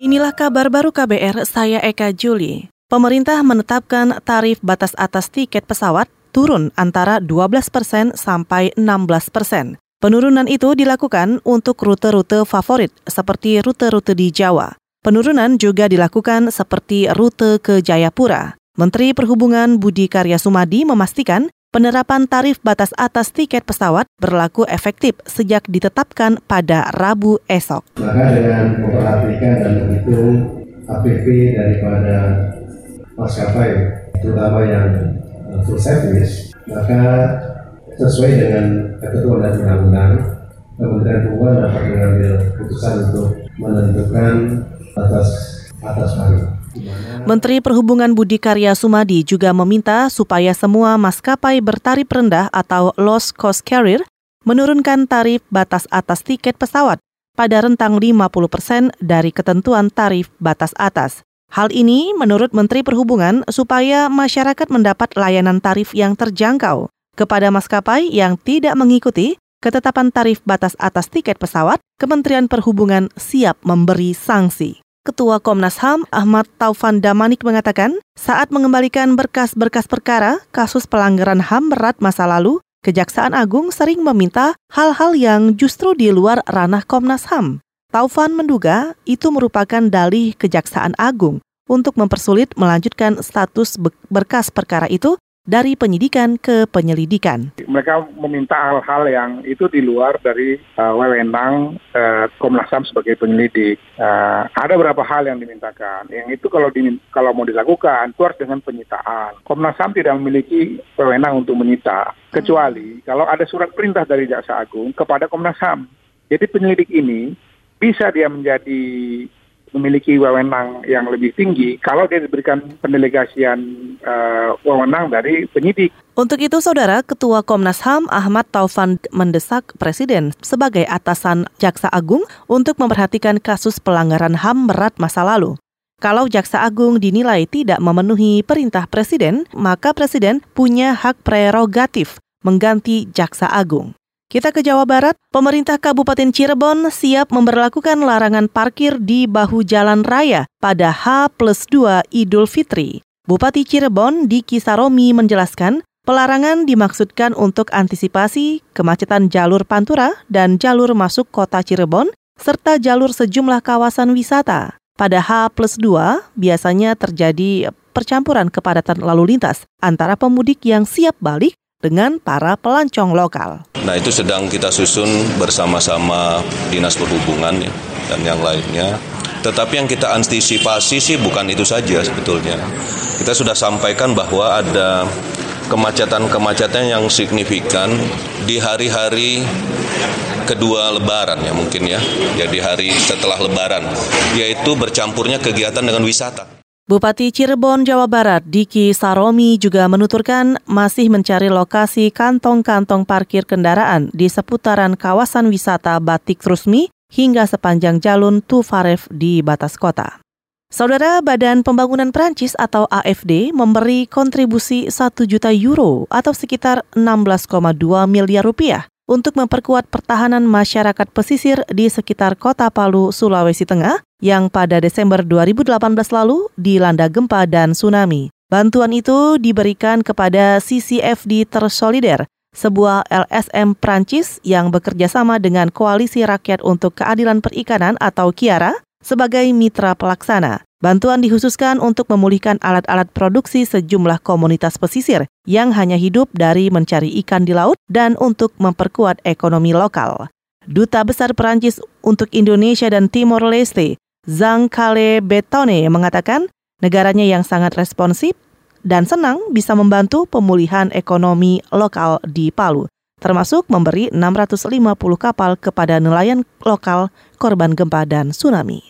Inilah kabar baru KBR, saya Eka Juli. Pemerintah menetapkan tarif batas atas tiket pesawat turun antara 12 persen sampai 16 persen. Penurunan itu dilakukan untuk rute-rute favorit seperti rute-rute di Jawa. Penurunan juga dilakukan seperti rute ke Jayapura. Menteri Perhubungan Budi Karya Sumadi memastikan penerapan tarif batas atas tiket pesawat berlaku efektif sejak ditetapkan pada Rabu esok. Maka dengan memperhatikan dan menghitung APV daripada maskapai, terutama yang full service, maka sesuai dengan ketentuan dan undang-undang, Kementerian Perhubungan dapat mengambil keputusan untuk menentukan atas atas tarif. Menteri Perhubungan Budi Karya Sumadi juga meminta supaya semua maskapai bertarif rendah atau low cost carrier menurunkan tarif batas atas tiket pesawat pada rentang 50 persen dari ketentuan tarif batas atas. Hal ini menurut Menteri Perhubungan supaya masyarakat mendapat layanan tarif yang terjangkau. Kepada maskapai yang tidak mengikuti ketetapan tarif batas atas tiket pesawat, Kementerian Perhubungan siap memberi sanksi. Ketua Komnas HAM Ahmad Taufan Damanik mengatakan, saat mengembalikan berkas-berkas perkara kasus pelanggaran HAM berat masa lalu, Kejaksaan Agung sering meminta hal-hal yang justru di luar ranah Komnas HAM. Taufan menduga itu merupakan dalih Kejaksaan Agung untuk mempersulit melanjutkan status berkas perkara itu dari penyidikan ke penyelidikan. Mereka meminta hal-hal yang itu di luar dari uh, wewenang uh, Komnas HAM sebagai penyelidik. Uh, ada beberapa hal yang dimintakan. Yang itu kalau di, kalau mau dilakukan itu harus dengan penyitaan. Komnas HAM tidak memiliki wewenang untuk menyita kecuali kalau ada surat perintah dari Jaksa Agung kepada Komnas HAM. Jadi penyelidik ini bisa dia menjadi memiliki wewenang yang lebih tinggi kalau dia diberikan pendelegasian uh, wewenang dari penyidik. Untuk itu, Saudara Ketua Komnas HAM Ahmad Taufan mendesak Presiden sebagai atasan Jaksa Agung untuk memperhatikan kasus pelanggaran HAM berat masa lalu. Kalau Jaksa Agung dinilai tidak memenuhi perintah Presiden, maka Presiden punya hak prerogatif mengganti Jaksa Agung. Kita ke Jawa Barat, pemerintah Kabupaten Cirebon siap memperlakukan larangan parkir di bahu jalan raya pada H plus 2 Idul Fitri. Bupati Cirebon Diki Saromi menjelaskan, pelarangan dimaksudkan untuk antisipasi kemacetan jalur Pantura dan jalur masuk kota Cirebon, serta jalur sejumlah kawasan wisata. Pada H plus 2, biasanya terjadi percampuran kepadatan lalu lintas antara pemudik yang siap balik dengan para pelancong lokal. Nah itu sedang kita susun bersama-sama Dinas Perhubungan ya, dan yang lainnya. Tetapi yang kita antisipasi sih bukan itu saja sebetulnya. Kita sudah sampaikan bahwa ada kemacetan-kemacetan yang signifikan di hari-hari kedua lebaran ya mungkin ya. Jadi hari setelah lebaran yaitu bercampurnya kegiatan dengan wisata. Bupati Cirebon, Jawa Barat, Diki Saromi juga menuturkan masih mencari lokasi kantong-kantong parkir kendaraan di seputaran kawasan wisata Batik Trusmi hingga sepanjang jalur Tufaref di batas kota. Saudara Badan Pembangunan Prancis atau AFD memberi kontribusi 1 juta euro atau sekitar 16,2 miliar rupiah untuk memperkuat pertahanan masyarakat pesisir di sekitar kota Palu, Sulawesi Tengah yang pada Desember 2018 lalu dilanda gempa dan tsunami. Bantuan itu diberikan kepada CCFD Tersolider, sebuah LSM Prancis yang bekerja sama dengan Koalisi Rakyat untuk Keadilan Perikanan atau KIARA sebagai mitra pelaksana. Bantuan dikhususkan untuk memulihkan alat-alat produksi sejumlah komunitas pesisir yang hanya hidup dari mencari ikan di laut dan untuk memperkuat ekonomi lokal. Duta Besar Perancis untuk Indonesia dan Timor Leste, Zhang Kale Betone mengatakan negaranya yang sangat responsif dan senang bisa membantu pemulihan ekonomi lokal di Palu, termasuk memberi 650 kapal kepada nelayan lokal korban gempa dan tsunami.